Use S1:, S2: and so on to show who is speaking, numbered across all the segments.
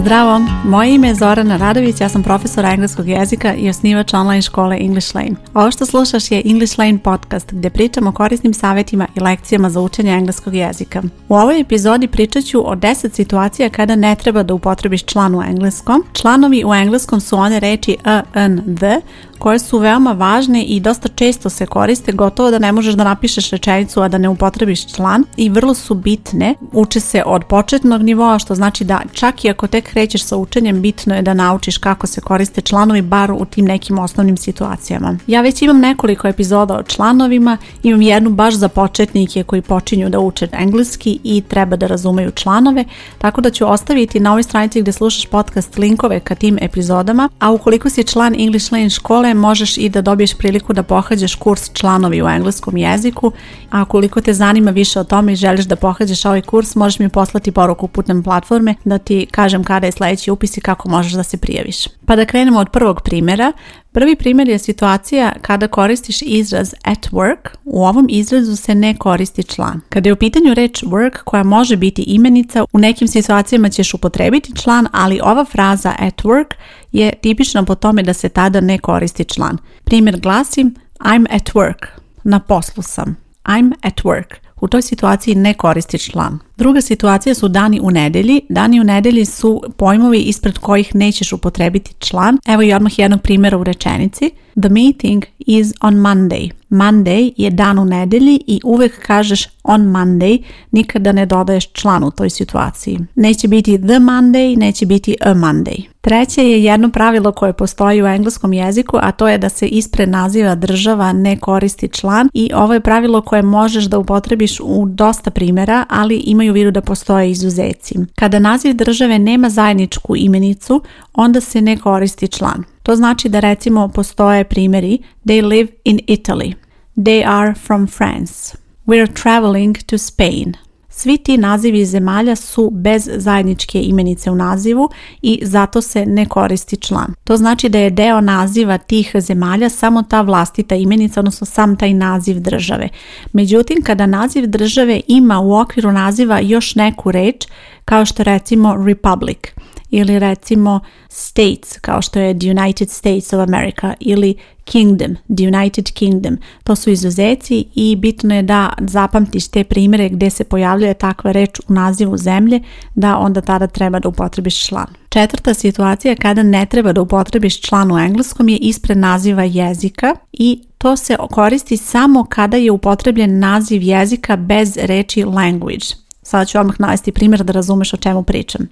S1: Zdravo, moje ime je Zorana Radović, ja sam profesor engleskog jezika i osnivač online škole English Lane. Ovo što slušaš je English Lane podcast gdje pričam o korisnim savjetima i lekcijama za učenje engleskog jezika. U ovoj epizodi pričat ću o 10 situacija kada ne treba da upotrebiš član u engleskom. Članovi u engleskom su one reči a, an, the, koje su veoma važne i dosta često se koriste, gotovo da ne možeš da napišeš rečenicu a da ne upotrebiš član i vrlo su bitne. Uče se od početnog nivoa, što znači da čak i ako tek krećeš sa učenjem, bitno je da naučiš kako se koriste članovi bar u tim nekim osnovnim situacijama. Ja već imam nekoliko epizoda o članovima, imam jednu baš za početnike koji počinju da uče engleski i treba da razumeju članove, tako da ću ostaviti na ovoj stranici gdje slušaš podcast linkove ka tim epizodama, a ukoliko si član English Lane škole, možeš i da dobiješ priliku da pohađaš kurs članovi u engleskom jeziku, a ukoliko te zanima više o tome i želiš da pohađaš ovaj kurs, možeš mi poslati poruku putem platforme da ti kažem kada je sledeći upis i kako možeš da se prijaviš. Pa da krenemo od prvog primjera, Prvi primjer je situacija kada koristiš izraz at work, u ovom izrazu se ne koristi član. Kada je u pitanju reč work koja može biti imenica, u nekim situacijama ćeš upotrebiti član, ali ova fraza at work je tipična po tome da se tada ne koristi član. Primjer glasim I'm at work, na poslu sam. I'm at work. U toj situaciji ne koristi član. Druga situacija su dani u nedelji. Dani u nedelji su pojmovi ispred kojih nećeš upotrebiti član. Evo i odmah jednog primjera u rečenici. The meeting is on Monday. Monday je dan u nedelji i uvek kažeš on Monday, nikada ne dodaješ član u toj situaciji. Neće biti the Monday, neće biti a Monday. Treće je jedno pravilo koje postoji u engleskom jeziku, a to je da se ispred naziva država ne koristi član i ovo je pravilo koje možeš da upotrebiš u dosta primjera, ali imaju vidu da postoje izuzeci. Kada naziv države nema zajedničku imenicu, onda se ne koristi član. To znači da recimo postoje primjeri They live in Italy. They are from France. We're traveling to Spain. Svi ti nazivi zemalja su bez zajedničke imenice u nazivu i zato se ne koristi član. To znači da je deo naziva tih zemalja samo ta vlastita imenica, odnosno sam taj naziv države. Međutim, kada naziv države ima u okviru naziva još neku reč, kao što recimo republic – ili recimo states kao što je the United States of America ili kingdom, the United Kingdom. To su izuzeci i bitno je da zapamtiš te primjere gdje se pojavljuje takva reč u nazivu zemlje da onda tada treba da upotrebiš član. Četvrta situacija kada ne treba da upotrebiš član u engleskom je ispred naziva jezika i to se koristi samo kada je upotrebljen naziv jezika bez reči language. Sada ću vam navesti primjer da razumeš o čemu pričam.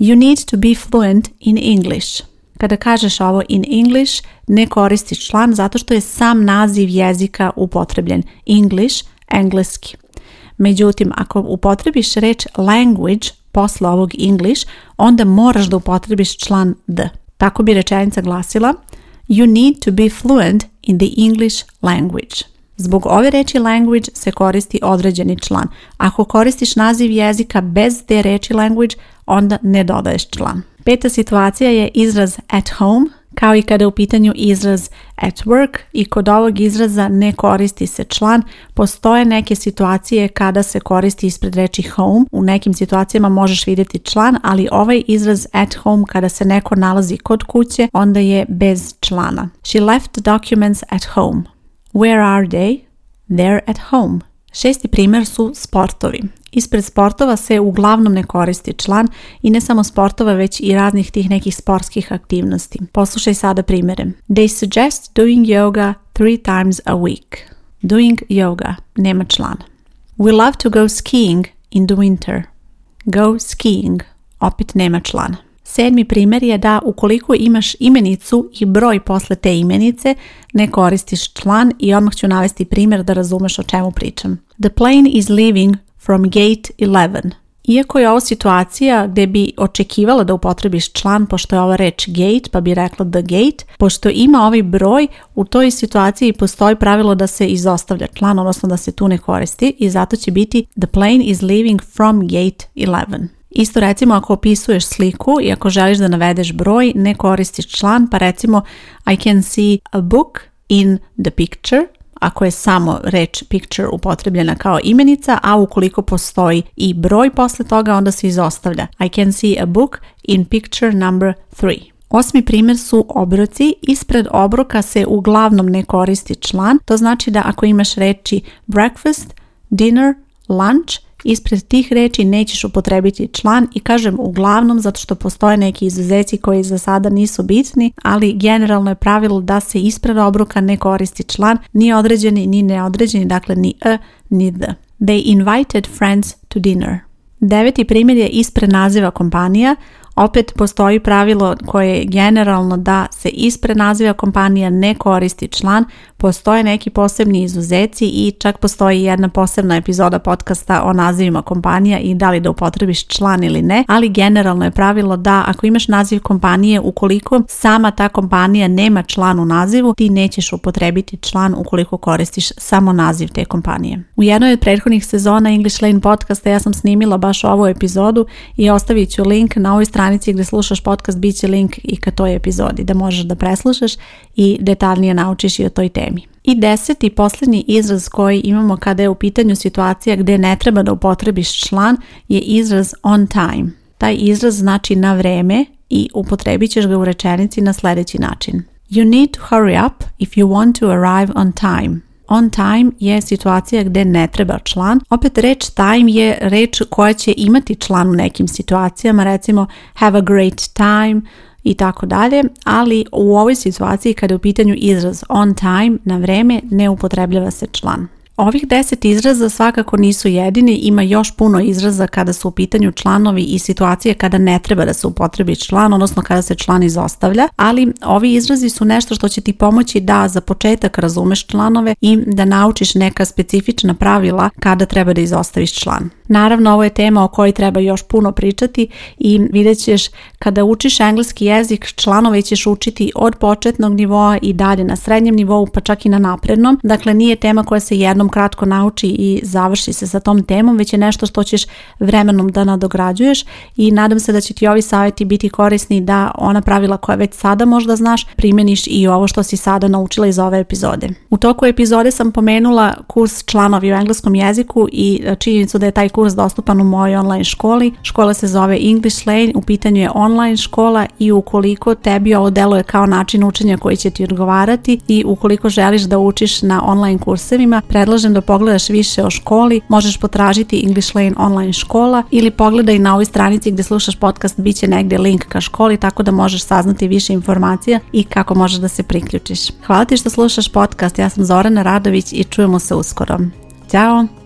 S1: You need to be fluent in English. Kada kažeš ovo in English, ne koristi član zato što je sam naziv jezika upotrebljen. English, engleski. Međutim, ako upotrebiš reč language posle ovog English, onda moraš da upotrebiš član the. Tako bi rečenica glasila You need to be fluent in the English language. Zbog ove reči language se koristi određeni član. Ako koristiš naziv jezika bez te reči language, onda ne dodaješ član. Peta situacija je izraz at home, kao i kada je u pitanju izraz at work i kod ovog izraza ne koristi se član, postoje neke situacije kada se koristi ispred reči home, u nekim situacijama možeš vidjeti član, ali ovaj izraz at home kada se neko nalazi kod kuće, onda je bez člana. She left documents at home. Where are they? They're at home. Šesti primjer su sportovi. Ispred sportova se uglavnom ne koristi član i ne samo sportova već i raznih tih nekih sportskih aktivnosti. Poslušaj sada primjere. They suggest doing yoga three times a week. Doing yoga. Nema člana. We love to go skiing in the winter. Go skiing. Opet nema člana. Sedmi primjer je da ukoliko imaš imenicu i broj posle te imenice, ne koristiš član i odmah ću navesti primjer da razumeš o čemu pričam. The plane is leaving from gate 11. Iako je ovo situacija gdje bi očekivala da upotrebiš član pošto je ova reč gate pa bi rekla the gate, pošto ima ovaj broj u toj situaciji postoji pravilo da se izostavlja član, odnosno da se tu ne koristi i zato će biti the plane is leaving from gate 11. Isto recimo ako opisuješ sliku i ako želiš da navedeš broj, ne koristiš član, pa recimo I can see a book in the picture, ako je samo reč picture upotrebljena kao imenica, a ukoliko postoji i broj posle toga, onda se izostavlja. I can see a book in picture number three. Osmi primjer su obroci. Ispred obroka se uglavnom ne koristi član. To znači da ako imaš reči breakfast, dinner, lunch, Ispred tih reći nećeš upotrebiti član i kažem uglavnom zato što postoje neki izuzeci koji za sada nisu bitni, ali generalno je pravilo da se ispred obroka ne koristi član, ni određeni ni neodređeni, dakle ni a e, ni d. They invited friends to dinner. Deveti primjer je ispred naziva kompanija, opet postoji pravilo koje je generalno da se ispred naziva kompanija ne koristi član, Postoje neki posebni izuzeci i čak postoji jedna posebna epizoda podcasta o nazivima kompanija i da li da upotrebiš član ili ne, ali generalno je pravilo da ako imaš naziv kompanije ukoliko sama ta kompanija nema član u nazivu, ti nećeš upotrebiti član ukoliko koristiš samo naziv te kompanije. U jednoj od prethodnih sezona English Lane podcasta ja sam snimila baš ovu epizodu i ostavit ću link na ovoj stranici gdje slušaš podcast, bit će link i ka toj epizodi da možeš da preslušaš i detaljnije naučiš i o toj temi. I deseti i posljednji izraz koji imamo kada je u pitanju situacija gdje ne treba da upotrebiš član je izraz on time. Taj izraz znači na vreme i upotrebit ćeš ga u rečenici na sljedeći način. You need to hurry up if you want to arrive on time. On time je situacija gdje ne treba član. Opet reč time je reč koja će imati član u nekim situacijama, recimo have a great time, i tako dalje, ali u ovoj situaciji kada je u pitanju izraz on time, na vreme, ne upotrebljava se član. Ovih deset izraza svakako nisu jedini, ima još puno izraza kada su u pitanju članovi i situacije kada ne treba da se upotrebi član, odnosno kada se član izostavlja, ali ovi izrazi su nešto što će ti pomoći da za početak razumeš članove i da naučiš neka specifična pravila kada treba da izostaviš član. Naravno, ovo je tema o kojoj treba još puno pričati i vidjet ćeš kada učiš engleski jezik, članove ćeš učiti od početnog nivoa i dalje na srednjem nivou, pa čak i na naprednom. Dakle, nije tema koja se jednom kratko nauči i završi se sa tom temom, već je nešto što ćeš vremenom da nadograđuješ i nadam se da će ti ovi savjeti biti korisni da ona pravila koja već sada možda znaš primjeniš i ovo što si sada naučila iz ove epizode. U toku epizode sam pomenula kurs članovi u engleskom jeziku i e, činjenicu da je taj kurs dostupan u mojoj online školi. Škola se zove English Lane, u pitanju je online škola i ukoliko tebi ovo deluje kao način učenja koji će ti odgovarati i ukoliko želiš da učiš na online kursevima, predlažem predlažem da pogledaš više o školi, možeš potražiti English Lane online škola ili pogledaj na ovoj stranici gdje slušaš podcast, bit će negdje link ka školi tako da možeš saznati više informacija i kako možeš da se priključiš. Hvala ti što slušaš podcast, ja sam Zorana Radović i čujemo se uskoro. Ćao!